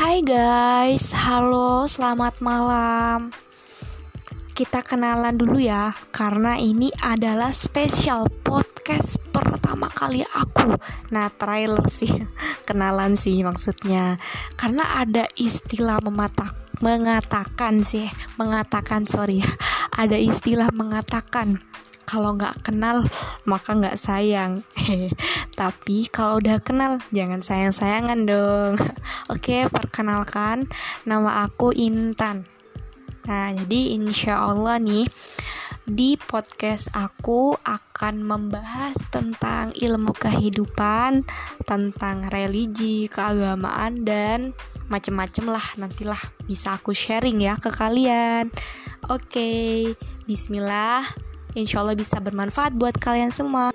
Hai guys, halo, selamat malam. Kita kenalan dulu ya, karena ini adalah spesial podcast pertama kali aku. Nah, trailer sih, kenalan sih maksudnya. Karena ada istilah mematak mengatakan sih, mengatakan sorry ya, ada istilah mengatakan kalau nggak kenal maka nggak sayang tapi kalau udah kenal jangan sayang sayangan dong oke perkenalkan nama aku Intan nah jadi insya Allah nih di podcast aku akan membahas tentang ilmu kehidupan, tentang religi, keagamaan dan macem-macem lah nantilah bisa aku sharing ya ke kalian. Oke, bismillah. Insya Allah bisa bermanfaat buat kalian semua.